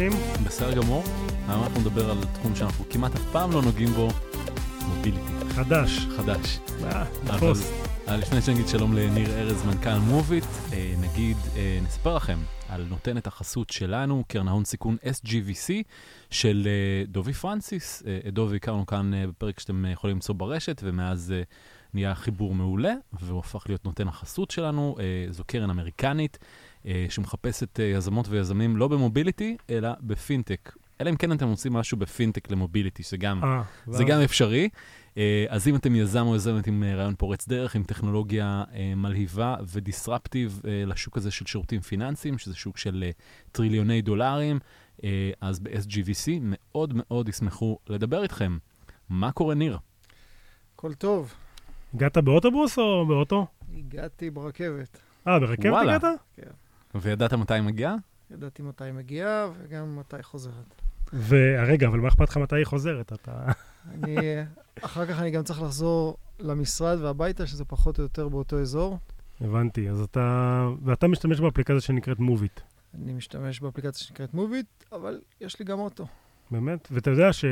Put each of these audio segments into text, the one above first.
מה העניינים? בסדר גמור. היום אנחנו נדבר על תחום שאנחנו כמעט אף פעם לא נוגעים בו, מוביליטי. חדש. חדש. אה, אבל. אה, לפני שנגיד שלום לניר ארז, מנכ"ל מוביט, אה, נגיד, נספר לכם על נותנת החסות שלנו, קרן ההון סיכון SGVC, של דובי פרנסיס. את דובי הכרנו כאן בפרק שאתם יכולים למצוא ברשת, ומאז נהיה חיבור מעולה, והוא הפך להיות נותן החסות שלנו. זו קרן אמריקנית שמחפשת אה, יזמות ויזמים לא ב mobility, אלא בפינטק. אלא אם כן אתם עושים משהו בפינטק ל mobility, שגם אה, זה גם אפשרי. אה, אז אם אתם יזם או יזמת עם אה, רעיון פורץ דרך, עם טכנולוגיה אה, מלהיבה ו disruptive אה, לשוק הזה של שירותים פיננסיים, שזה שוק של אה, טריליוני דולרים, אה, אז ב-SGVC מאוד מאוד ישמחו לדבר איתכם. מה קורה, ניר? הכל טוב. הגעת באוטובוס או באוטו? הגעתי ברכבת. אה, ברכבת וואלה. הגעת? וידעת מתי היא מגיעה? ידעתי מתי היא מגיעה וגם מתי היא חוזרת. ורגע, אבל מה אכפת לך מתי היא חוזרת? אתה... אני, אחר כך אני גם צריך לחזור למשרד והביתה, שזה פחות או יותר באותו אזור. הבנתי, אז אתה... ואתה משתמש באפליקציה שנקראת מוביט, אני משתמש באפליקציה שנקראת מוביט, אבל יש לי גם אוטו. באמת? ואתה יודע ש...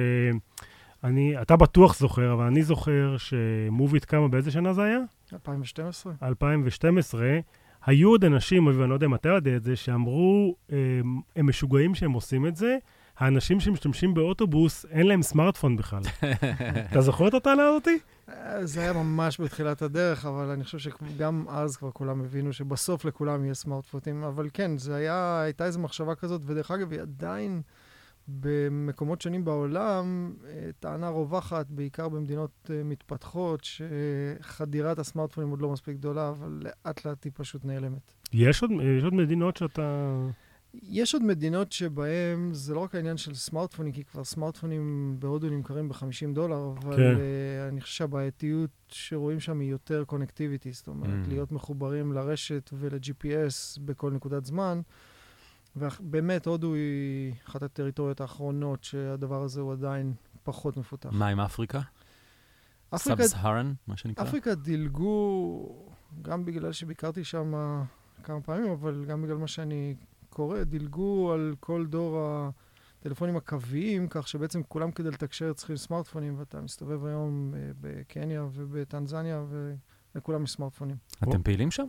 אני, אתה בטוח זוכר, אבל אני זוכר שמוביט קמה באיזה שנה זה היה? 2012? 2012, היו עוד אנשים, ואני לא יודע אם אתה יודע את זה, שאמרו, הם, הם משוגעים שהם עושים את זה. האנשים שמשתמשים באוטובוס, אין להם סמארטפון בכלל. אתה זוכר את הטענה הזאתי? אה, זה היה ממש בתחילת הדרך, אבל אני חושב שגם אז כבר כולם הבינו שבסוף לכולם יהיה סמארטפונים. אבל כן, זה היה, הייתה איזו מחשבה כזאת, ודרך אגב, היא עדיין במקומות שונים בעולם, אה, טענה רווחת, בעיקר במדינות אה, מתפתחות, שחדירת הסמארטפונים עוד לא מספיק גדולה, אבל לאט לאט היא פשוט נעלמת. יש עוד, יש עוד מדינות שאתה... יש עוד מדינות שבהן זה לא רק העניין של סמארטפונים, כי כבר סמארטפונים בהודו נמכרים ב-50 דולר, אבל כן. uh, אני חושב שהבעייתיות שרואים שם היא יותר קונקטיביטי, זאת אומרת, mm. להיות מחוברים לרשת ול-GPS בכל נקודת זמן. ובאמת, הודו היא אחת הטריטוריות האחרונות שהדבר הזה הוא עדיין פחות מפותח. מה עם אפריקה? אפריקה, sub-Saharan, מה שנקרא? אפריקה דילגו, גם בגלל שביקרתי שם כמה פעמים, אבל גם בגלל מה שאני קורא, דילגו על כל דור הטלפונים הקוויים, כך שבעצם כולם כדי לתקשר צריכים סמארטפונים, ואתה מסתובב היום אה, בקניה ובטנזניה, ולכולם יש סמארטפונים. אתם פעילים שם?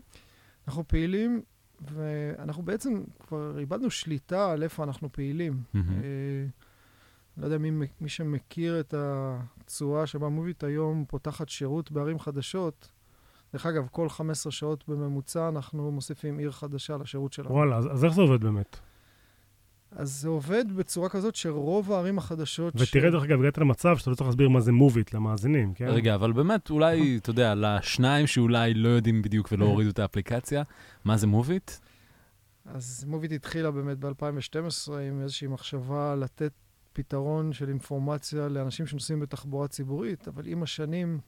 אנחנו פעילים, ואנחנו בעצם כבר איבדנו שליטה על איפה אנחנו פעילים. אה, לא יודע מי, מי שמכיר את הצורה שבה מוביט היום פותחת שירות בערים חדשות. דרך אגב, כל 15 שעות בממוצע אנחנו מוסיפים עיר חדשה לשירות שלנו. וואלה, אז, אז איך זה עובד באמת? אז זה עובד בצורה כזאת שרוב הערים החדשות... ותראה, דרך אגב, הגעת למצב שאתה לא צריך להסביר מה זה מוביט למאזינים, כן? רגע, אבל באמת, אולי, אתה יודע, לשניים שאולי לא יודעים בדיוק ולא הורידו את האפליקציה, מה זה מוביט? אז מוביט התחילה באמת ב-2012 עם איזושהי מחשבה לתת פתרון של אינפורמציה לאנשים שנוסעים בתחבורה ציבורית, אבל עם השנים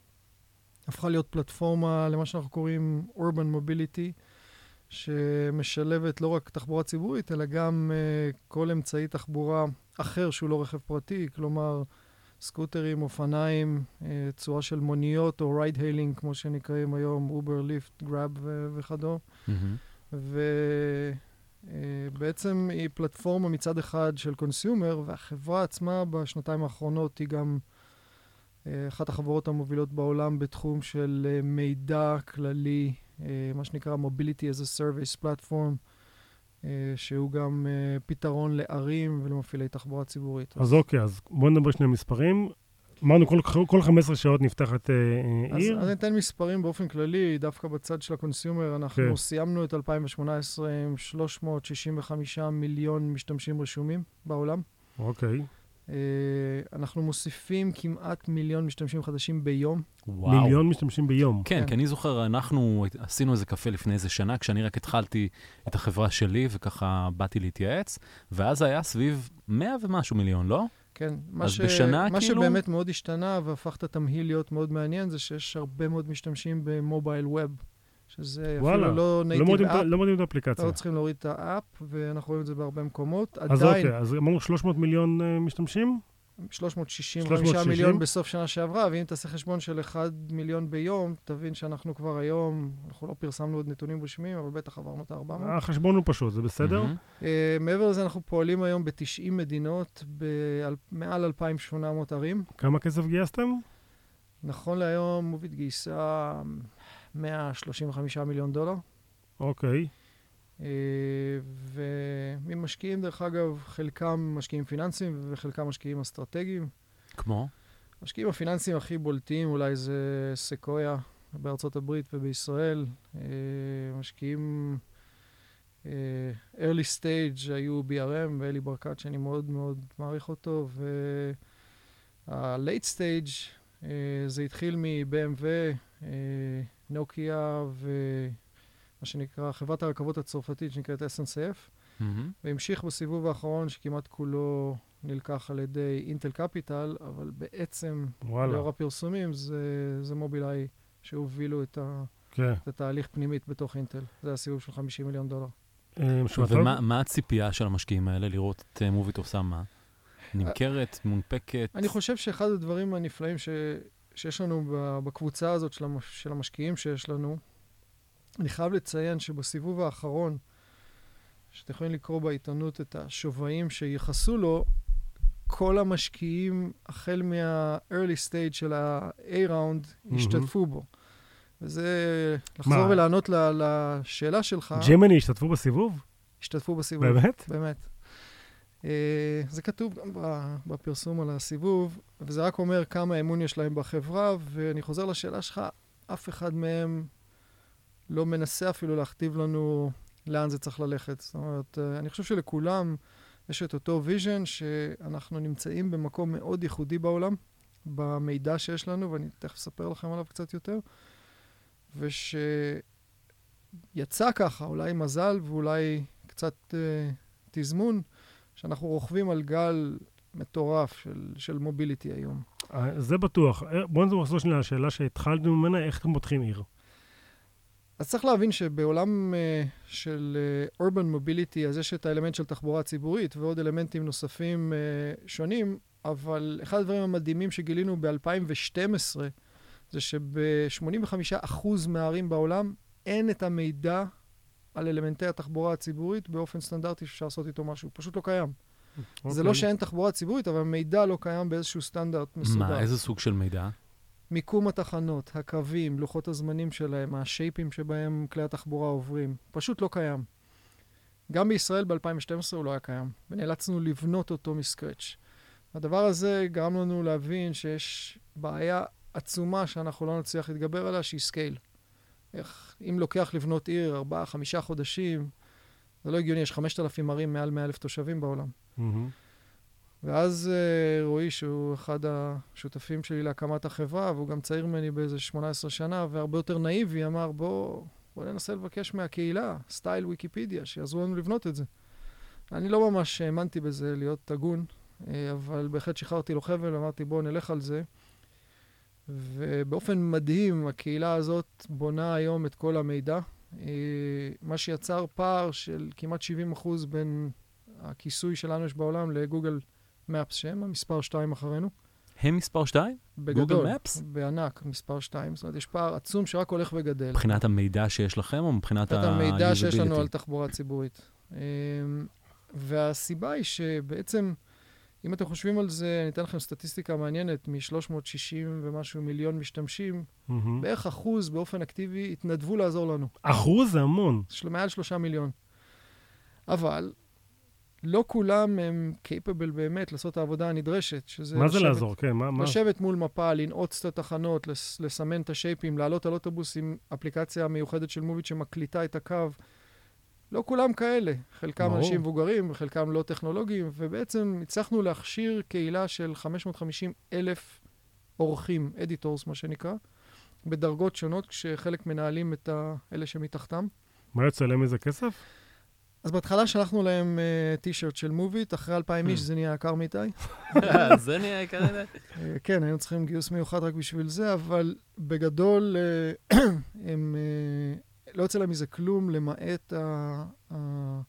הפכה להיות פלטפורמה למה שאנחנו קוראים Urban Mobility, שמשלבת לא רק תחבורה ציבורית, אלא גם uh, כל אמצעי תחבורה אחר שהוא לא רכב פרטי, כלומר סקוטרים, אופניים, uh, צורה של מוניות או ride hailing, כמו שנקראים היום, אובר, ליפט, גראב וכדומה. ובעצם היא פלטפורמה מצד אחד של consumer, והחברה עצמה בשנתיים האחרונות היא גם אה, אחת החברות המובילות בעולם בתחום של אה, מידע כללי, אה, מה שנקרא Mobility as a Service Platform, אה, שהוא גם אה, פתרון לערים ולמפעילי תחבורה ציבורית. אז אוקיי, אז בואו נדבר שני מספרים. אמרנו, כל, כל 15 שעות נפתחת אה, אה, אז, עיר. אז אני אתן מספרים באופן כללי, דווקא בצד של ה consumer, אנחנו כן. כן. סיימנו את 2018 עם 365 מיליון משתמשים רשומים בעולם. אוקיי. Uh, אנחנו מוסיפים כמעט מיליון משתמשים חדשים ביום. וואו. מיליון משתמשים ביום. כן, כן. כי אני זוכר, אנחנו עשינו איזה קפה לפני איזה שנה, כשאני רק התחלתי את החברה שלי, וככה באתי להתייעץ, ואז היה סביב 100 ומשהו מיליון, לא? כן, מה, אז בשנה, מה כאילו? שבאמת מאוד השתנה והפך את התמהיל להיות מאוד מעניין, זה שיש הרבה מאוד משתמשים במובייל ווב, שזה וואלה, אפילו לא לא נייטיב ה- אפ, לא מודדים את האפליקציה. לא צריכים להוריד את האפ, ואנחנו רואים את זה בהרבה מקומות. אז עדיין, אוקיי, אז אמרנו 300 מיליון אה, משתמשים? 365 360? מיליון בסוף שנה שעברה, ואם תעשה חשבון של 1 מיליון ביום, תבין שאנחנו כבר היום, אנחנו לא פרסמנו עוד נתונים רשמיים, אבל בטח עברנו את ה-400. החשבון הוא פשוט, זה בסדר? מהמם. Uh, מעבר לזה, אנחנו פועלים היום ב-90 מדינות, במעל 2,800 ערים. כמה כסף גייסתם? נכון להיום, מוביט גייסה 135 מיליון דולר. אוקיי. אה, וממשקיעים, דרך אגב, חלקם משקיעים פיננסיים וחלקם משקיעים אסטרטגיים. כמו? המשקיעים הפיננסיים הכי בולטים אולי זה סקויה בארצות הברית ובישראל. אה, משקיעים אה, early stage היו BRM ואלי ברקת, שאני מאוד מאוד מעריך אותו, וה-late stage זה התחיל מ-BMW, אה, נוקיה ומה שנקרא חברת הרכבות הצרפתית שנקראת SNCF. מהמם. והמשיך בסיבוב האחרון, שכמעט כולו נלקח על ידי אינטל קפיטל, אבל בעצם, וואלה. לאור הפרסומים, זה, זה מובילאיי שהובילו את, ה, כן. את התהליך פנימית בתוך אינטל. זה הסיבוב של 50 מיליון דולר. אה. ומה מה הציפייה של המשקיעים האלה לראות את אה, מוביט עושה מה? נמכרת, מונפקת? אני חושב שאחד הדברים הנפלאים ש, שיש לנו בקבוצה הזאת של, המש, של המשקיעים שיש לנו, אני חייב לציין שבסיבוב האחרון, שאתם יכולים לקרוא בעיתונות את השווים שייחסו לו, כל המשקיעים, החל מה-early stage של ה-A-Round, מהמם. השתתפו בו. וזה, לחזור מה? ולענות ל- לשאלה שלך, ג'מיני השתתפו בסיבוב? השתתפו בסיבוב. באמת? באמת. אה, זה כתוב גם בפרסום על הסיבוב, וזה רק אומר כמה אמון יש להם בחברה, ואני חוזר לשאלה שלך, אף אחד מהם לא מנסה אפילו להכתיב לנו לאן זה צריך ללכת. זאת אומרת, אה, אני חושב שלכולם יש את אותו vision, שאנחנו נמצאים במקום מאוד ייחודי בעולם, במידע שיש לנו, ואני תכף אספר לכם עליו קצת יותר, ושיצא ככה, אולי מזל ואולי קצת אה, תזמון, שאנחנו רוכבים על גל מטורף של, של מוביליטי היום. אה, זה בטוח. אה, בואו נחזור שנייה לשאלה שהתחלנו ממנה, איך אתם פותחים עיר? אז צריך להבין שבעולם uh, של uh, urban mobility, אז יש את האלמנט של תחבורה ציבורית ועוד אלמנטים נוספים uh, שונים, אבל אחד הדברים המדהימים שגילינו ב-2012, זה שב-85% מהערים בעולם אין את המידע על אלמנטי התחבורה הציבורית באופן סטנדרטי שאפשר לעשות איתו משהו, פשוט לא קיים. זה אוקיי. לא שאין תחבורה ציבורית, אבל המידע לא קיים באיזשהו סטנדרט מסודר. מה, איזה סוג של מידע? מיקום התחנות, הקווים, לוחות הזמנים שלהם, השייפים שבהם כלי התחבורה עוברים, פשוט לא קיים. גם בישראל ב-2012 הוא לא היה קיים, ונאלצנו לבנות אותו מ scratch. הדבר הזה גרם לנו להבין שיש בעיה עצומה שאנחנו לא נצליח להתגבר עליה, שהיא scale. איך, אם לוקח לבנות עיר ארבעה, חמישה חודשים, זה לא הגיוני, יש 5,000 ערים מעל 100,000 תושבים בעולם. מהמם. ואז uh, רועי, שהוא אחד השותפים שלי להקמת החברה, והוא גם צעיר ממני באיזה 18 שנה, והרבה יותר נאיבי, אמר, בוא, בוא ננסה לבקש מהקהילה, סטייל ויקיפדיה, שיעזרו לנו לבנות את זה. אני לא ממש האמנתי בזה, להיות הגון, אה, אבל בהחלט שחררתי לו חבל, אמרתי, בוא נלך על זה. ובאופן מדהים, הקהילה הזאת בונה היום את כל המידע, אה, מה שיצר פער של כמעט 70 אחוז בין הכיסוי שלנו יש בעולם לגוגל מפס, שהם המספר 2 אחרינו. הם מספר 2? בגדול. Maps? בענק, מספר 2. זאת אומרת, יש פער עצום שרק הולך וגדל. מבחינת המידע שיש לכם או מבחינת מבחינת ה-usability? המידע שיש לנו על תחבורה ציבורית. אמ, והסיבה היא שבעצם, אם אתם חושבים על זה, אני אתן לכם סטטיסטיקה מעניינת, מ-360 ומשהו מיליון משתמשים, מהמם. בערך אחוז באופן אקטיבי התנדבו לעזור לנו. אחוז זה המון. של מעל שלושה מיליון. אבל לא כולם הם capable באמת לעשות את העבודה הנדרשת, שזה... מה זה לשבת- לעזור? כן, מה? מה? לשבת מול מפה, לנעוץ את התחנות, לס- לסמן את השייפים, לעלות על אוטובוס עם אפליקציה מיוחדת של מוביט שמקליטה את הקו. לא כולם כאלה. חלקם ברור. אנשים מבוגרים, וחלקם לא טכנולוגיים, ובעצם הצלחנו להכשיר קהילה של 550 אלף אורחים, אדיטורס מה שנקרא, בדרגות שונות, כשחלק מנהלים את ה- אלה שמתחתם. מה יוצא להם מזה כסף? אז בהתחלה שלחנו להם uh, טישרט של מוביט, אחרי 2,000 איש Hmm. זה נהיה יקר מדי. זה נהיה כנראה. אה, כן, היינו צריכים גיוס מיוחד רק בשביל זה, אבל בגדול אה, הם, אה, לא יוצא להם מזה כלום, למעט ה- ה-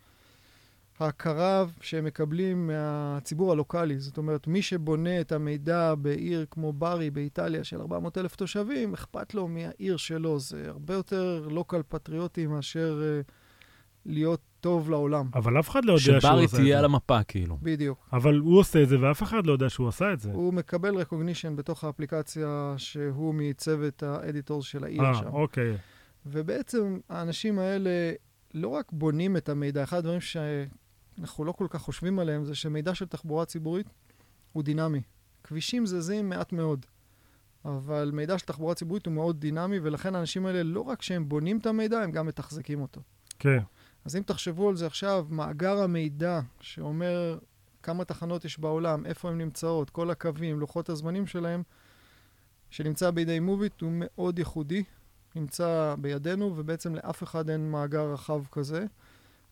ההכרה שהם מקבלים מהציבור הלוקאלי. זאת אומרת, מי שבונה את המידע בעיר כמו ברי באיטליה של 400 אלף תושבים, אכפת לו מהעיר שלו. זה הרבה יותר לוקל פטריוטי מאשר uh, להיות טוב לעולם. אבל אף אחד לא יודע שהוא עושה את זה. שברי תהיה על המפה, כאילו. בדיוק. אבל הוא עושה את זה, ואף אחד לא יודע שהוא עשה את זה. הוא מקבל recognition בתוך האפליקציה שהוא מצוות האדיטורס של העיר אה, שם. אוקיי. ובעצם האנשים האלה לא רק בונים את המידע, אחד הדברים שאנחנו לא כל כך חושבים עליהם זה שמידע של תחבורה ציבורית הוא דינמי. כבישים זזים מעט מאוד, אבל מידע של תחבורה ציבורית הוא מאוד דינמי, ולכן האנשים האלה, לא רק שהם בונים את המידע, הם גם מתחזקים אותו. כן. אז אם תחשבו על זה עכשיו, מאגר המידע שאומר כמה תחנות יש בעולם, איפה הן נמצאות, כל הקווים, לוחות הזמנים שלהם, שנמצא בידי מוביט, הוא מאוד ייחודי, נמצא בידינו, ובעצם לאף אחד אין מאגר רחב כזה.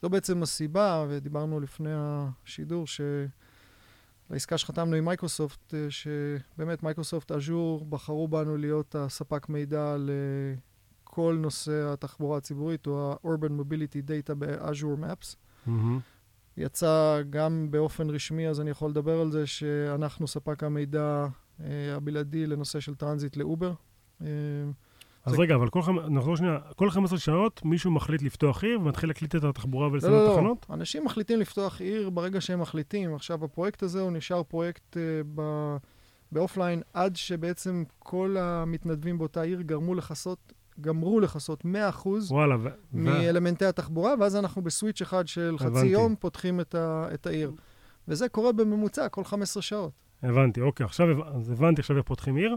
זו בעצם הסיבה, ודיברנו לפני השידור, שלעסקה שחתמנו עם מייקרוסופט, אה, שבאמת מייקרוסופט אג'ור בחרו בנו להיות הספק מידע לכל נושא התחבורה הציבורית, או ה-Urban Mobility Data ב-Azure Maps. מהמם. יצא גם באופן רשמי, אז אני יכול לדבר על זה, שאנחנו ספק המידע אה, הבלעדי לנושא של transit לאובר. אה, אז זה- רגע, אבל כל חמ- נחזור שנייה, כל 15 שעות מישהו מחליט לפתוח עיר ומתחיל להקליט את התחבורה לא, ולסמן לא, לא. תחנות? אנשים מחליטים לפתוח עיר ברגע שהם מחליטים. עכשיו, הפרויקט הזה הוא נשאר פרויקט אה, ב... ב offline עד שבעצם כל המתנדבים באותה עיר גרמו לכסות, גמרו לכסות 100% וואלה, ו... מאלמנטי התחבורה, ואז אנחנו ב switch אחד של חצי הבנתי. יום פותחים את, ה... את העיר. וזה קורה בממוצע כל 15 שעות. הבנתי, אוקיי, עכשיו אז הבנתי עכשיו איך פותחים עיר.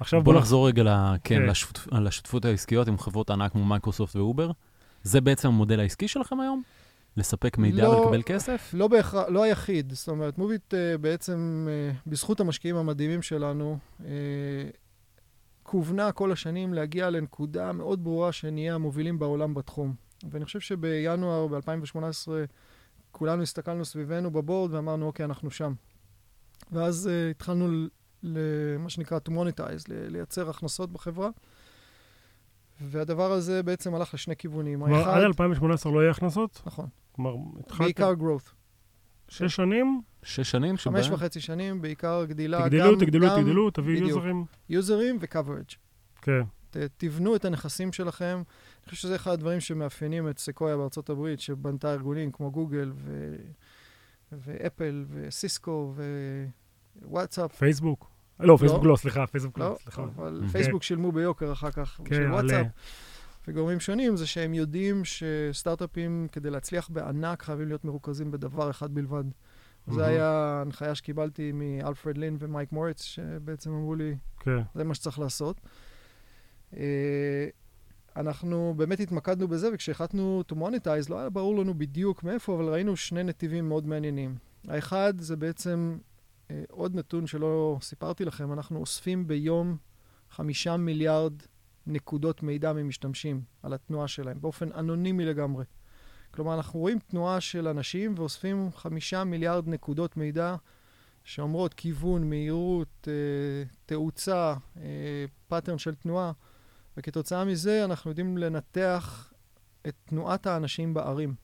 עכשיו בוא בוא נחזור רגע ל- כן, כן. לשותפ- לשותפות העסקיות עם חברות ענק כמו מייקרוסופט ואובר. זה בעצם המודל העסקי שלכם היום? לספק מידע לא- ולקבל כסף? לא בהכרח, לא היחיד. זאת אומרת, מוביט uh, בעצם, uh, בזכות המשקיעים המדהימים שלנו, uh, כוונה כל השנים להגיע לנקודה מאוד ברורה שנהיה המובילים בעולם בתחום. ואני חושב שבינואר ב-2018 כולנו הסתכלנו סביבנו בבורד ואמרנו, אוקיי, אנחנו שם. ואז uh, התחלנו למה שנקרא to monetize, לייצר הכנסות בחברה. והדבר הזה בעצם הלך לשני כיוונים. כלומר, האחד, עד 2018 לא יהיה הכנסות? נכון, כלומר, התחלת בעיקר growth. שש שנים, שש שנים? חמש וחצי שנים, בעיקר גדילה. תגדלו, גם, תגדלו, גם תגדלו, תביאו. יוזרים. יוזרים ו-coverage. כן, ת- תבנו את הנכסים שלכם. אני חושב שזה אחד הדברים שמאפיינים את סקויה בארצות הברית, שבנתה ארגונים כמו גוגל ו... ואפל וסיסקו ווואטסאפ. פייסבוק. לא, פייסבוק לא, סליחה, פייסבוק לא, לא, סליחה. אבל כן. פייסבוק שילמו ביוקר אחר כך, כן, של. וואטסאפ. וגורמים שונים זה שהם יודעים שסטארט-אפים, כדי להצליח בענק, חייבים להיות מרוכזים בדבר אחד בלבד. מהמם. זו הייתה הנחיה שקיבלתי מאלפרד לין ומייק מוריץ, שבעצם אמרו לי, כן, זה מה שצריך לעשות. אה, אנחנו באמת התמקדנו בזה, וכשהחלטנו to monetize, לא היה ברור לנו בדיוק מאיפה, אבל ראינו שני נתיבים מאוד מעניינים. האחד זה בעצם אה, עוד נתון שלא סיפרתי לכם, אנחנו אוספים ביום חמישה מיליארד נקודות מידע ממשתמשים על התנועה שלהם, באופן אנונימי לגמרי. כלומר, אנחנו רואים תנועה של אנשים ואוספים חמישה מיליארד נקודות מידע שאומרות כיוון, מהירות, אה, תאוצה, אה, pattern של תנועה, וכתוצאה מזה אנחנו יודעים לנתח את תנועת האנשים בערים.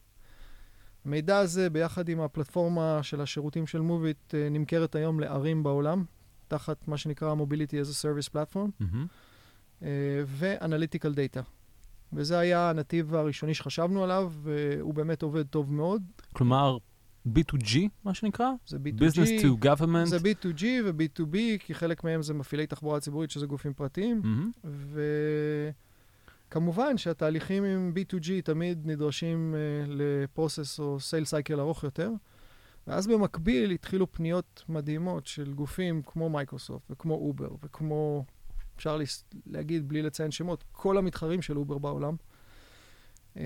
המידע הזה, ביחד עם הפלטפורמה של השירותים של מוביט, אה, נמכרת היום לערים בעולם, תחת מה שנקרא Mobility as a Service Platform. אה, ו-Analytical Data. וזה היה הנתיב הראשוני שחשבנו עליו, והוא באמת עובד טוב מאוד. כלומר, B2G, מה שנקרא? זה B2G. Business to Government. זה B2G ו-B2B, כי חלק מהם זה מפעילי תחבורה ציבורית, שזה גופים פרטיים. מהמם. וכמובן שהתהליכים עם B2G תמיד נדרשים uh, ל process או sale cycle ארוך יותר. ואז במקביל התחילו פניות מדהימות של גופים כמו מייקרוסופט וכמו Uber וכמו, אפשר להגיד בלי לציין שמות, כל המתחרים של Uber בעולם. Uh,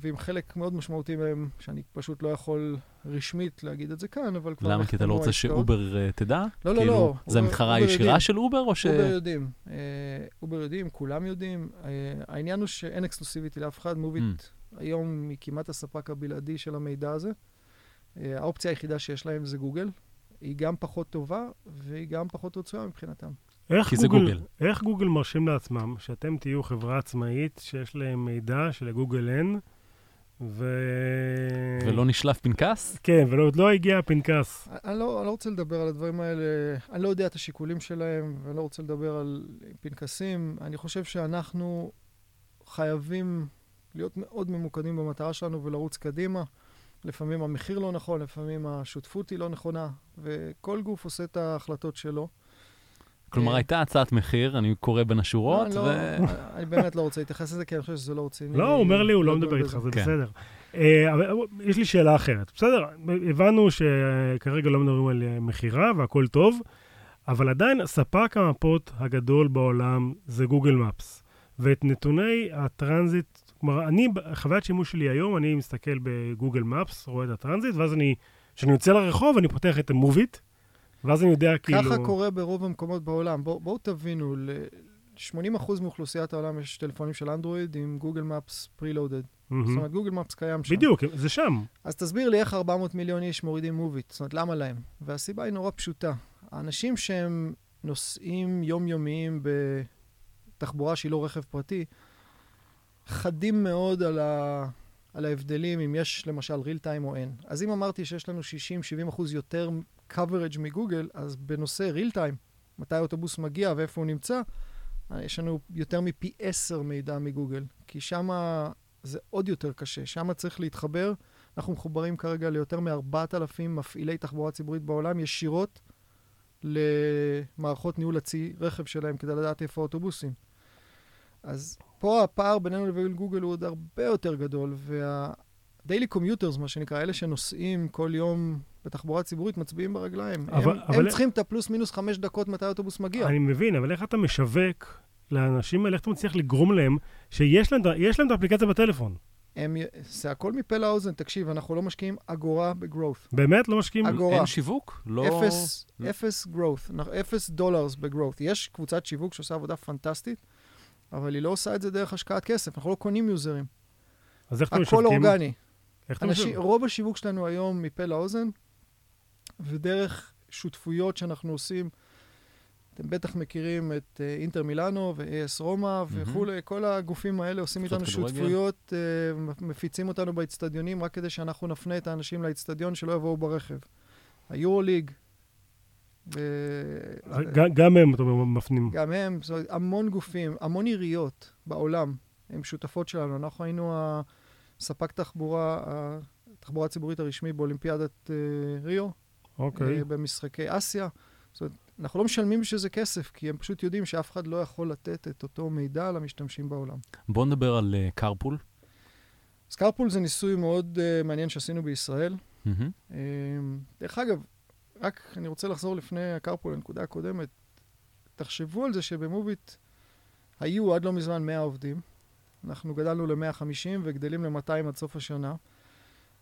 ועם חלק מאוד משמעותי מהם, שאני פשוט לא יכול רשמית להגיד את זה כאן, אבל כבר למה? כי אתה לא רוצה. ש Uber אה, תדע? לא, לא, כאילו, לא. זה המתחרה הישירה. של Uber, או ש... Uber יודעים. אה, Uber יודעים, כולם יודעים. אה, העניין הוא שאין exclusivity לאף אחד. Moovit Mm. היום היא כמעט הספק הבלעדי של המידע הזה. אה, האופציה היחידה שיש להם זה גוגל. היא גם פחות טובה והיא גם פחות רצויה מבחינתם. איך כי זה גוגל, גוגל. איך גוגל מרשים לעצמם שאתם תהיו חברה עצמאית שיש להם מידע שלגוגל אין, ו... ולא נשלף פנקס? כן, ועוד לא הגיע הפנקס. אני לא, אני לא רוצה לדבר על הדברים האלה, אני לא יודע את השיקולים שלהם, ואני לא רוצה לדבר על פנקסים. אני חושב שאנחנו חייבים להיות מאוד ממוקדים במטרה שלנו ולרוץ קדימה. לפעמים המחיר לא נכון, לפעמים השותפות היא לא נכונה, וכל גוף עושה את ההחלטות שלו. כלומר, אה, הייתה הצעת מחיר, אני קורא בין השורות, לא, ו... לא, אני באמת לא רוצה להתייחס לזה, כי אני חושב שזה לא רציני. לא, הוא אומר לי, הוא לא לדון מדבר איתך. זה כן. בסדר. אה, אבל יש לי שאלה אחרת. בסדר, הבנו שכרגע לא מדברים על אה, מכירה והכל טוב, אבל עדיין ספק המפות הגדול בעולם זה גוגל מפס. ואת נתוני הטרנזיט, כלומר, אני, חוויית שימוש שלי היום, אני מסתכל בגוגל מפס, רואה את הטרנזיט, ואז אני, כשאני יוצא לרחוב, אני פותח את המוביט, ואז אני יודע כאילו... ככה קורה ברוב המקומות בעולם. בואו בוא תבינו, ל-80% מאוכלוסיית העולם יש טלפונים של אנדרואיד עם גוגל מפס פרילודד. מהמם. זאת אומרת, גוגל מפס קיים שם. בדיוק, זה שם. אז תסביר לי איך 400 מיליון איש מורידים מוביט. זאת אומרת, למה להם? והסיבה היא נורא פשוטה. האנשים שהם נוסעים יומיומיים בתחבורה שהיא לא רכב פרטי, חדים מאוד על, ה... על ההבדלים אם יש למשל real time או אין. אז אם אמרתי שיש לנו 60-70 אחוז יותר coverage מגוגל, אז בנושא real time, מתי האוטובוס מגיע ואיפה הוא נמצא, יש לנו יותר מפי 10 מידע מגוגל. כי שם זה עוד יותר קשה. שם צריך להתחבר. אנחנו מחוברים כרגע ליותר מ-4,000 מפעילי תחבורה ציבורית בעולם ישירות למערכות ניהול הצי רכב שלהם כדי לדעת איפה האוטובוסים. אז פה הפער בינינו לבין גוגל הוא עוד הרבה יותר גדול, וה-daily commuters, מה שנקרא, אלה שנוסעים כל יום בתחבורה ציבורית, מצביעים ברגליים. אבל- הם, אבל- הם צריכים את הפלוס מינוס חמש דקות מתי האוטובוס מגיע. אני מבין, אבל איך אתה משווק לאנשים האלה, איך אתה מצליח לגרום להם שיש להם, להם את האפליקציה בטלפון? הם, זה הכל מפה לאוזן. תקשיב, אנחנו לא משקיעים אגורה בגרוth. באמת לא משקיעים? אגורה. אין שיווק? לא... אפס, לא. אפס growth, אפס דולרס בגרוth. יש קבוצת שיווק שעושה עבודה פנטסטית, אבל היא לא עושה את זה דרך השקעת כסף, אנחנו לא קונים יוזרים. אז איך אתם הכל משווקים? אורגני. איך אתם אנשים, משווקים? רוב השיווק שלנו היום מפה לאוזן, ודרך שותפויות שאנחנו עושים. אתם בטח מכירים את אה, אינטר מילאנו ו-AS רומא וכולי, כל הגופים האלה עושים איתנו. שותפויות, אה, מפיצים אותנו באצטדיונים רק כדי שאנחנו נפנה את האנשים לאצטדיון שלא יבואו ברכב. היורוליג, ו- ג- גם הם, אתה אומר, מפנים. גם הם, זאת אומרת, המון גופים, המון עיריות בעולם הן שותפות שלנו. אנחנו היינו הספק תחבורה, התחבורה הציבורית הרשמי באולימפיאדת אה, ריו, אוקיי. אה, במשחקי אסיה. זאת אומרת, אנחנו לא משלמים בשביל זה כסף, כי הם פשוט יודעים שאף אחד לא יכול לתת את אותו מידע למשתמשים בעולם. בואו נדבר על אה, קרפול. אז קרפול זה ניסוי מאוד uh, מעניין שעשינו בישראל. מהמם. אה, דרך אגב, רק אני רוצה לחזור לפני הקרפול, לנקודה הקודמת. תחשבו על זה שבמוביט היו עד לא מזמן 100 עובדים. אנחנו גדלנו ל-150 וגדלים ל-200 עד סוף השנה.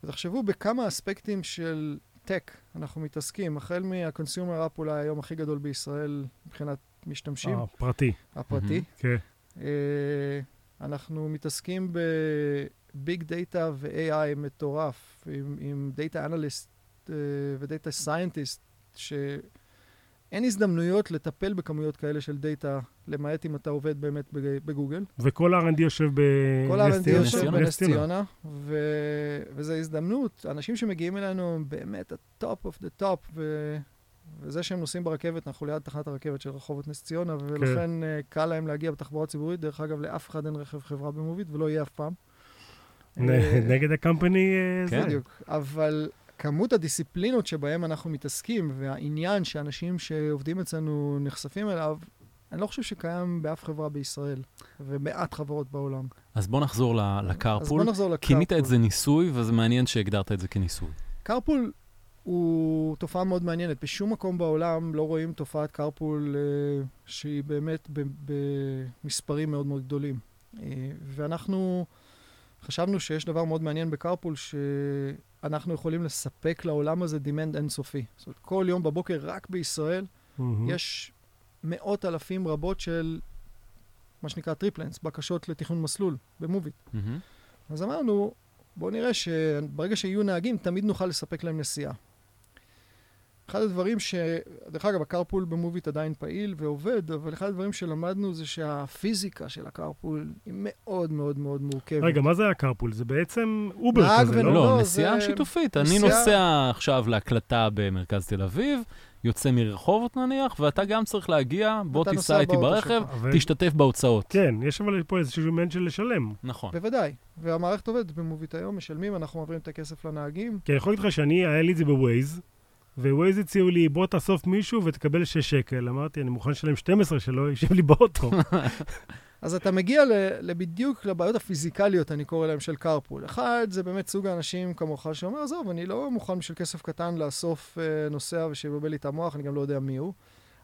ותחשבו בכמה אספקטים של טק אנחנו מתעסקים, החל מה-consumer אפ אולי היום הכי גדול בישראל מבחינת משתמשים, אה, פרטי. הפרטי. כן. אה, אנחנו מתעסקים ב big data ו-AI מטורף, עם, עם data analyst ו data scientist, שאין הזדמנויות לטפל בכמויות כאלה של data, למעט אם אתה עובד באמת בג- בגוגל. וכל ה-R&D יושב בנס כל ה-R&D ציונה? יושב ציונה. בנס ציונה, ו... וזו הזדמנות. אנשים שמגיעים אלינו הם באמת ה-top of the top, ו... וזה שהם נוסעים ברכבת, אנחנו ליד תחנת הרכבת של רחובות נס ציונה, ולכן אה, קל להם להגיע בתחבורה ציבורית. דרך אגב, לאף אחד אין רכב חברה ב Moovit, ולא יהיה אף פעם. אה, נגד הקמפני אה, כן. זה. בדיוק. אבל כמות הדיסציפלינות שבהן אנחנו מתעסקים, והעניין שאנשים שעובדים אצלנו נחשפים אליו, אני לא חושב שקיים באף חברה בישראל, ומעט חברות בעולם. אז בואו נחזור ל- אז. בוא נחזור לקרפול. כינית את זה ניסוי, וזה מעניין שהגדרת את זה כניסוי. קרפול הוא תופעה מאוד מעניינת. בשום מקום בעולם לא רואים תופעת קרפול אה, שהיא באמת במספרים מאוד מאוד גדולים. אה, ואנחנו חשבנו שיש דבר מאוד מעניין ב carpool, שאנחנו יכולים לספק לעולם הזה demand אינסופי. זאת אומרת, כל יום בבוקר, רק בישראל, מהמם. יש מאות אלפים רבות של מה שנקרא trip plans, בקשות לתכנון מסלול ב Moovit. מהמם. אז אמרנו, בואו נראה שברגע שיהיו נהגים, תמיד נוכל לספק להם נסיעה. אחד הדברים ש... דרך אגב, ה carpool ב Moovit עדיין פעיל ועובד, אבל אחד הדברים שלמדנו זה שהפיזיקה של ה carpool היא מאוד מאוד מאוד מורכבת. רגע, מה זה ה carpool? זה בעצם Uber כזה, לא? לא, נסיעה זה- שיתופית. אני נסיעה- נוסע עכשיו להקלטה במרכז תל אביב, יוצא מרחובות נניח, ואתה גם צריך להגיע, בוא תיסע איתי ברכב. אבל- תשתתף בהוצאות. כן, יש אבל פה איזשהו עניין של לשלם. נכון. בוודאי. והמערכת עובדת ב Moovit היום, משלמים, אנחנו מעבירים את הכסף לנהגים. כי אני יכול להגיד לך שאני, היה לי את זה בווייז, ווייז הציעו לי, בוא תאסוף מישהו ותקבל 6 שקל. אמרתי, אני מוכן לשלם 12 שלא יישב לי באוטו. אז אתה מגיע לבדיוק לבעיות הפיזיקליות, אני קורא להם, של קרפול. אחד, זה באמת סוג האנשים כמוך שאומר, עזוב, אני לא מוכן בשביל כסף קטן לאסוף אה, נוסע ושיבלבל לי את המוח, אני גם לא יודע מי הוא.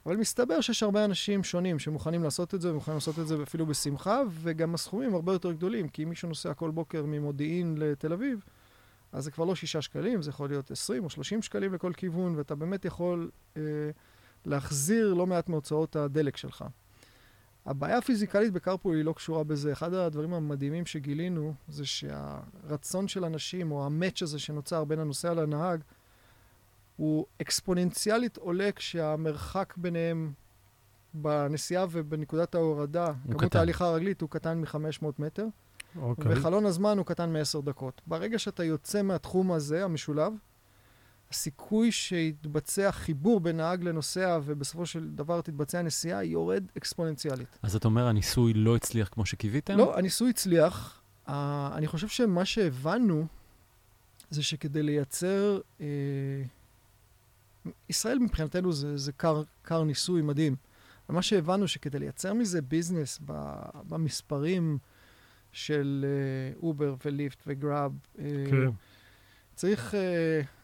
אבל מסתבר שיש הרבה אנשים שונים שמוכנים לעשות את זה, ומוכנים לעשות את זה אפילו בשמחה, וגם הסכומים הרבה יותר גדולים, כי אם מישהו נוסע כל בוקר ממודיעין לתל אביב, אז זה כבר לא שישה שקלים, זה יכול להיות 20 או 30 שקלים לכל כיוון, ואתה באמת יכול אה, להחזיר לא מעט מהוצאות הדלק שלך. הבעיה הפיזיקלית בקרפול היא לא קשורה בזה. אחד הדברים המדהימים שגילינו זה שהרצון של אנשים, או המאץ' הזה שנוצר בין הנוסע לנהג, הוא אקספוננציאלית עולה כשהמרחק ביניהם בנסיעה ובנקודת ההורדה, כמות קטן. ההליכה הרגלית הוא קטן מ-500 מטר, אוקיי. וחלון הזמן הוא קטן מ-10 דקות. ברגע שאתה יוצא מהתחום הזה, המשולב, הסיכוי שיתבצע חיבור בין נהג לנוסע ובסופו של דבר תתבצע נסיעה יורד אקספוננציאלית. אז אתה אומר, הניסוי לא הצליח כמו שקיוויתם? לא, הניסוי הצליח. Uh, אני חושב שמה שהבנו זה שכדי לייצר... Uh, ישראל מבחינתנו זה, זה קר, קר ניסוי מדהים. אבל מה שהבנו שכדי לייצר מזה business במספרים של Uber ו Lyft ו Grab, uh, כן. צריך uh,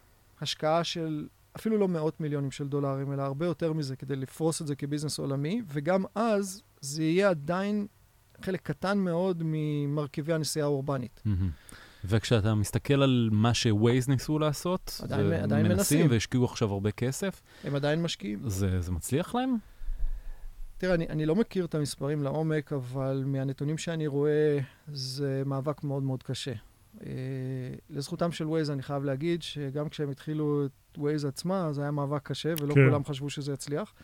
השקעה של אפילו לא מאות מיליונים של דולרים, אלא הרבה יותר מזה כדי לפרוס את זה כ business עולמי, וגם אז זה יהיה עדיין חלק קטן מאוד ממרכיבי הנסיעה האורבנית. מהמם. וכשאתה מסתכל על מה ש Waze ניסו לעשות, עדיין- עדיין מנסים. והשקיעו עכשיו הרבה כסף, הם עדיין משקיעים. זה, זה מצליח להם? תראה, אני, אני לא מכיר את המספרים לעומק, אבל מהנתונים שאני רואה, זה מאבק מאוד מאוד קשה. אה, לזכותם של Waze אני חייב להגיד שגם כשהם התחילו את Waze עצמה, זה היה מאבק קשה, ולא כן. כולם חשבו שזה יצליח.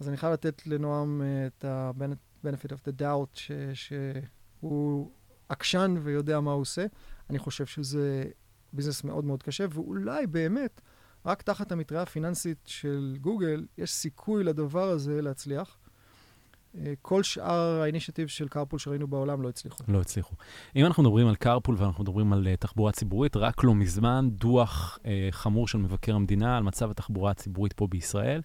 אז אני חייב לתת לנועם אה, את ה-benefit of the doubt, ש, שהוא עקשן ויודע מה הוא עושה. אני חושב שזה business מאוד מאוד קשה, ואולי באמת, רק תחת המטריה הפיננסית של גוגל, יש סיכוי לדבר הזה להצליח. אה, כל שאר האינישטיב של קרפול שראינו בעולם לא הצליחו. לא הצליחו. אם אנחנו מדברים על carpool ואנחנו מדברים על uh, תחבורה ציבורית, רק לא מזמן דוח uh, חמור של מבקר המדינה על מצב התחבורה הציבורית פה בישראל.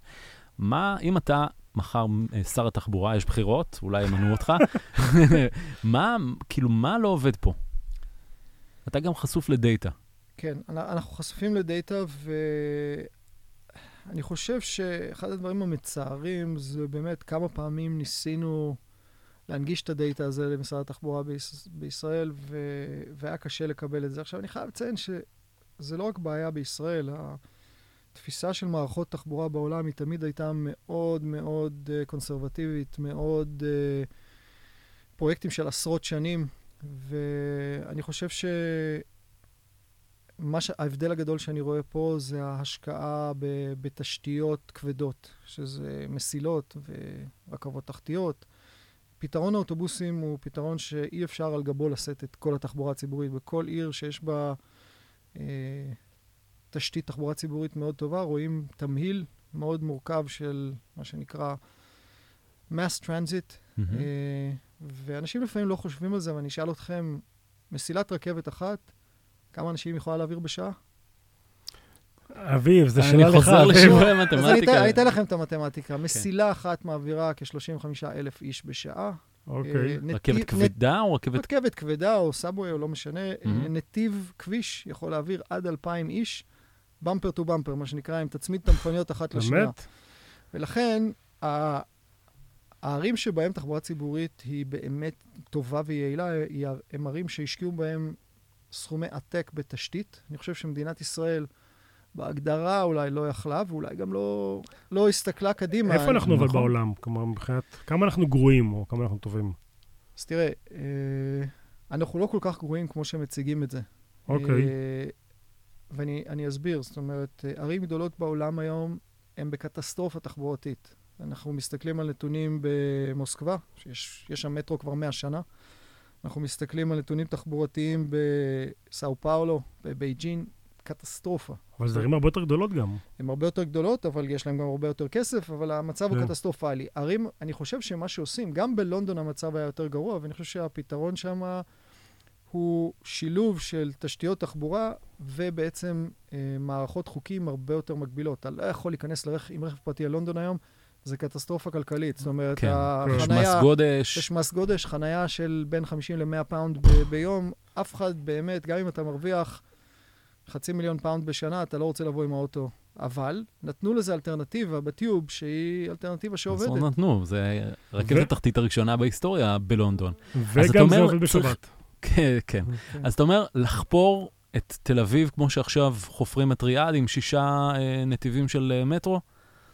מה, אם אתה מחר שר התחבורה, יש בחירות, אולי ימנו אותך, מה, כאילו, מה לא עובד פה? אתה גם חשוף לדאטה. כן, אנ- אנחנו חשופים לדאטה, ואני חושב שאחד הדברים המצערים זה באמת כמה פעמים ניסינו להנגיש את הדאטה הזה למשרד התחבורה ביש... בישראל, ו... והיה קשה לקבל את זה. עכשיו, אני חייב לציין שזה לא רק בעיה בישראל, התפיסה של מערכות תחבורה בעולם היא תמיד הייתה מאוד מאוד uh, קונסרבטיבית, מאוד uh, פרויקטים של עשרות שנים, ואני חושב ש... מה ש... ההבדל הגדול שאני רואה פה זה ההשקעה ב... בתשתיות כבדות, שזה מסילות ורכבות תחתיות. פתרון האוטובוסים הוא פתרון שאי אפשר על גבו לשאת את כל התחבורה הציבורית. בכל עיר שיש בה אה, תשתית תחבורה ציבורית מאוד טובה, רואים תמהיל מאוד מורכב של מה שנקרא mass transit, מהמם. אה, ואנשים לפעמים לא חושבים על זה, ואני אשאל אתכם, מסילת רכבת אחת, כמה אנשים יכולה להעביר בשעה? אביב, זו אני שאלה לך. חוזר אביב. לשיעורי אז אני אתן- מתמטיקה. אני אתן לכם את המתמטיקה. מסילה אחת מעבירה כ-35 אלף איש בשעה. אוקיי. אה, רכבת כבדה או רכבת... רכבת כבדה או סאבווי או לא משנה, אה. נתיב כביש יכול להעביר עד 2,000 איש, במפר טו במפר, מה שנקרא, אם תצמיד את המכוניות אחת לשנייה. באמת? ולכן, ה- הערים שבהם תחבורה ציבורית היא באמת טובה ויעילה, הם ערים שהשקיעו בהם סכומי עתק בתשתית. אני חושב שמדינת ישראל, בהגדרה אולי לא יכלה, ואולי גם לא, לא הסתכלה קדימה. איפה אנחנו אבל נכון. בעולם? כלומר, מבחינת... כמה אנחנו גרועים, או כמה אנחנו טובים? אז תראה, אה, אנחנו לא כל כך גרועים כמו שמציגים את זה. אוקיי. אה, ואני אסביר, זאת אומרת, אה, ערים גדולות בעולם היום הן בקטסטרופה תחבורתית. אנחנו מסתכלים על נתונים במוסקבה, שיש שם מטרו כבר 100 שנה. אנחנו מסתכלים על נתונים תחבורתיים בסאו פאולו, בבייג'ין, קטסטרופה. אבל זה ערים הרבה יותר גדולות גם. הן הרבה יותר גדולות, אבל יש להן גם הרבה יותר כסף, אבל המצב הוא כן. קטסטרופלי. ערים, אני חושב שמה שעושים, גם בלונדון המצב היה יותר גרוע, ואני חושב שהפתרון שם הוא שילוב של תשתיות תחבורה ובעצם אה, מערכות חוקים הרבה יותר מגבילות. אתה לא יכול להיכנס לרכ... עם רכב פרטי ללונדון היום, זה קטסטרופה כלכלית. זאת אומרת, כן, יש החנייה... מס גודש. יש מס גודש, חנייה של בין 50 ל-100 פאונד ב- ביום. אף אחד באמת, גם אם אתה מרוויח חצי מיליון פאונד בשנה, אתה לא רוצה לבוא עם האוטו. אבל נתנו לזה אלטרנטיבה ב Tube, שהיא אלטרנטיבה אז שעובדת. לא נתנו, זה רכבת התחתית הראשונה בהיסטוריה בלונדון. אתה וגם זה אומר, עובד בשבת. כן, כן. כן. אז אתה אומר, לחפור את תל אביב כמו שעכשיו חופרים את ריאד עם שישה אה, נתיבים של אה, מטרו?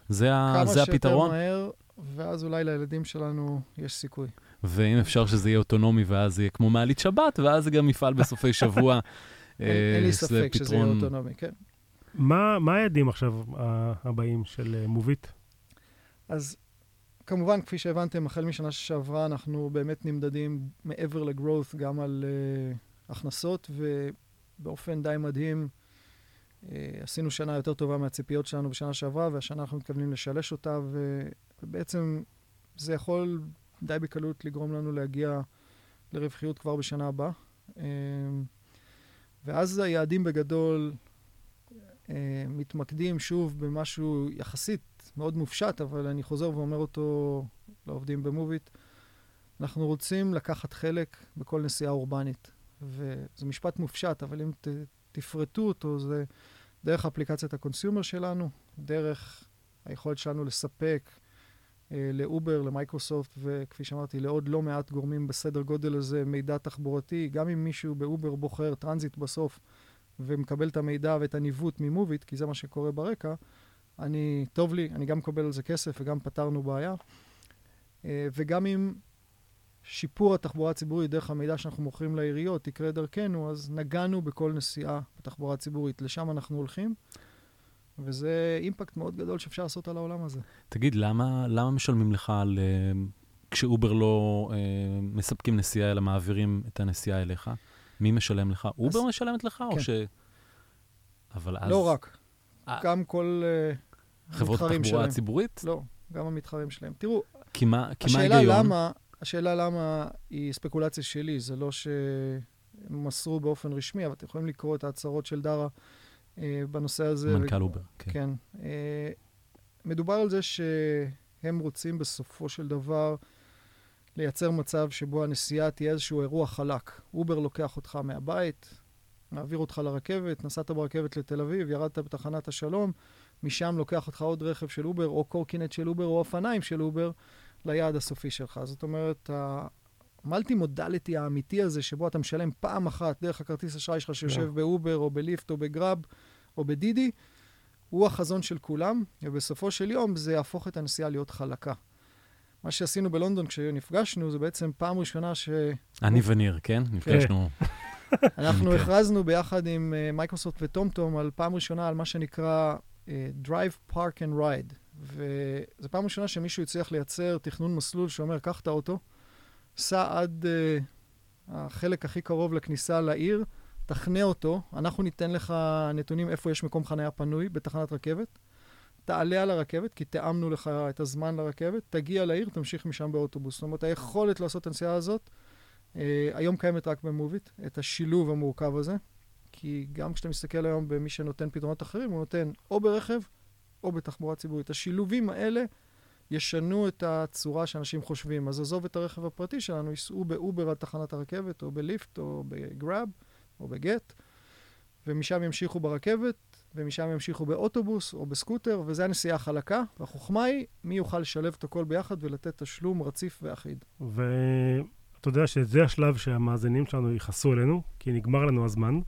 זה, ה, כמה זה שיותר הפתרון? מהר, ואז אולי לילדים שלנו יש סיכוי. ואם אפשר שזה יהיה אוטונומי ואז יהיה כמו מעלית שבת, ואז זה גם יפעל בסופי שבוע. אין אין לי אה, ספק זה שזה יהיה פתרון- אוטונומי, כן. מה מה היעדים עכשיו ה- הבאים של אה, מובית? אז כמובן, כפי שהבנתם, החל משנה שעברה אנחנו באמת נמדדים מעבר ל-growth גם על uh, הכנסות, ובאופן די מדהים עשינו שנה יותר טובה מהציפיות שלנו בשנה שעברה, והשנה אנחנו מתכוונים לשלש אותה, ו... ובעצם זה יכול די בקלות לגרום לנו להגיע לרווחיות כבר בשנה הבאה. Uh, ואז היעדים בגדול uh, מתמקדים שוב במשהו יחסית מאוד מופשט, אבל אני חוזר ואומר אותו לעובדים ב Moovit. אנחנו רוצים לקחת חלק בכל נסיעה אורבנית. וזה משפט מופשט, אבל אם ת, תפרטו אותו, זה דרך אפליקציית ה consumer שלנו, דרך היכולת שלנו לספק אה, ל Uber, ל Microsoft, וכפי שאמרתי, לעוד לא מעט גורמים בסדר גודל הזה, מידע תחבורתי. גם אם מישהו ב Uber בוחר transit בסוף ומקבל את המידע ואת הניווט מ Moovit, כי זה מה שקורה ברקע, אני, טוב לי, אני גם מקבל על זה כסף וגם פתרנו בעיה. אה, וגם אם שיפור התחבורה הציבורית דרך המידע שאנחנו מוכרים לעיריות יקרה דרכנו, אז נגענו בכל נסיעה בתחבורה הציבורית. לשם אנחנו הולכים, וזה impact מאוד גדול שאפשר לעשות על העולם הזה. תגיד, למה, למה משלמים לך על... אה, כש Uber לא אה, מספקים נסיעה, אלא מעבירים את הנסיעה אליך? מי משלם לך? Uber משלמת לך, או כן. ש... אבל אז... לא רק, אה, גם כל אה, חברות התחבורה. הציבורית? לא, גם המתחרים שלהם. תראו, כי מה כי מה השאלה ההיגיון? למה, השאלה למה היא ספקולציה שלי, זה לא שהם מסרו באופן רשמי, אבל אתם יכולים לקרוא את ההצהרות של דרה אה, בנושא הזה. מנכ"ל Uber, כן. כן. אה, מדובר על זה שהם רוצים בסופו של דבר לייצר מצב שבו הנסיעה תהיה איזשהו אירוע חלק. Uber לוקח אותך מהבית, מעביר אותך לרכבת, נסעת ברכבת לתל אביב, ירדת בתחנת השלום, משם לוקח אותך עוד רכב של Uber, או קורקינט של Uber, או אופניים של Uber, ליעד הסופי שלך. זאת אומרת, ה multi modality האמיתי הזה, שבו אתה משלם פעם אחת דרך הכרטיס אשראי שלך שיושב כן. באובר, או בליפט, או בגראב, או בדידי, הוא החזון של כולם, ובסופו של יום זה יהפוך את הנסיעה להיות חלקה. מה שעשינו בלונדון כשנפגשנו, זה בעצם פעם ראשונה שאנחנו אני וניר, כן? נפגשנו. כן. הכרזנו ביחד עם אה, מייקרוסופט וטומטום על פעם ראשונה על מה שנקרא אה, Drive, Park and Ride. וזו פעם ראשונה שמישהו הצליח לייצר תכנון מסלול שאומר, קח את האוטו, סע עד uh, החלק הכי קרוב לכניסה לעיר, תחנה אותו, אנחנו ניתן לך נתונים איפה יש מקום חניה פנוי בתחנת רכבת, תעלה על הרכבת, כי תיאמנו לך את הזמן לרכבת, תגיע לעיר, תמשיך משם באוטובוס. זאת אומרת, היכולת לעשות את הנסיעה הזאת, uh, היום קיימת רק במוביט, את השילוב המורכב הזה, כי גם כשאתה מסתכל היום במי שנותן פתרונות אחרים, הוא נותן או ברכב או בתחבורה ציבורית. השילובים האלה ישנו את הצורה שאנשים חושבים. אז עזוב את הרכב הפרטי שלנו, ייסעו באובר עד תחנת הרכבת, או בליפט, או בגראב, או בגט, ומשם ימשיכו ברכבת, ומשם ימשיכו באוטובוס או בסקוטר, וזו הנסיעה החלקה. והחוכמה היא מי יוכל לשלב את הכל ביחד ולתת תשלום רציף ואחיד. ואתה יודע שזה השלב שהמאזינים שלנו יכעסו אלינו, כי נגמר לנו הזמן.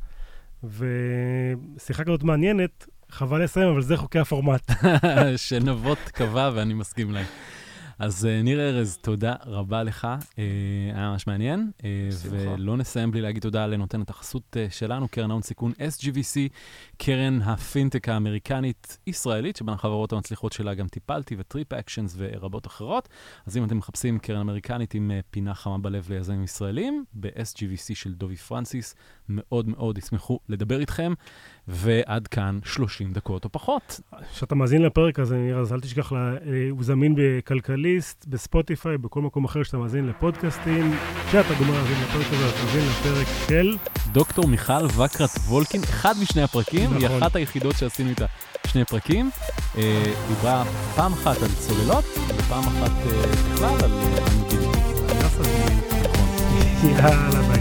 ושיחה כזאת מעניינת, חבל לסיים, אבל זה חוקי הפורמט. שנבות קבע ואני מסכים להם. אז אה, ניר ארז, תודה רבה לך, אה, היה ממש מעניין. אה, ולא נסיים בלי להגיד תודה לנותנת החסות שלנו, קרן ההון סיכון SGVC, קרן הפינטק האמריקנית-ישראלית, שבין החברות המצליחות שלה גם Tipalti ו TripActions ורבות אחרות. אז אם אתם מחפשים קרן אמריקנית עם פינה חמה בלב ליזמים ישראלים, ב-SGVC של דובי פרנסיס, מאוד מאוד ישמחו לדבר איתכם. ועד כאן 30 דקות או פחות. כשאתה מאזין לפרק הזה, נראה, אז אל תשכח, לה, הוא זמין בכלכליסט, בספוטיפיי, בכל מקום אחר שאתה מאזין לפודקאסטים. כשאתה גומר להאזין לפרק הזה, אתה מאזין לפרק של... דוקטור מיכל וקרת וולקין, אחד משני הפרקים, נכון. היא אחת היחידות שעשינו איתה שני פרקים. אה, דיברה פעם אחת על צוללות, ופעם אחת אה, בכלל על. יאללה, ביי.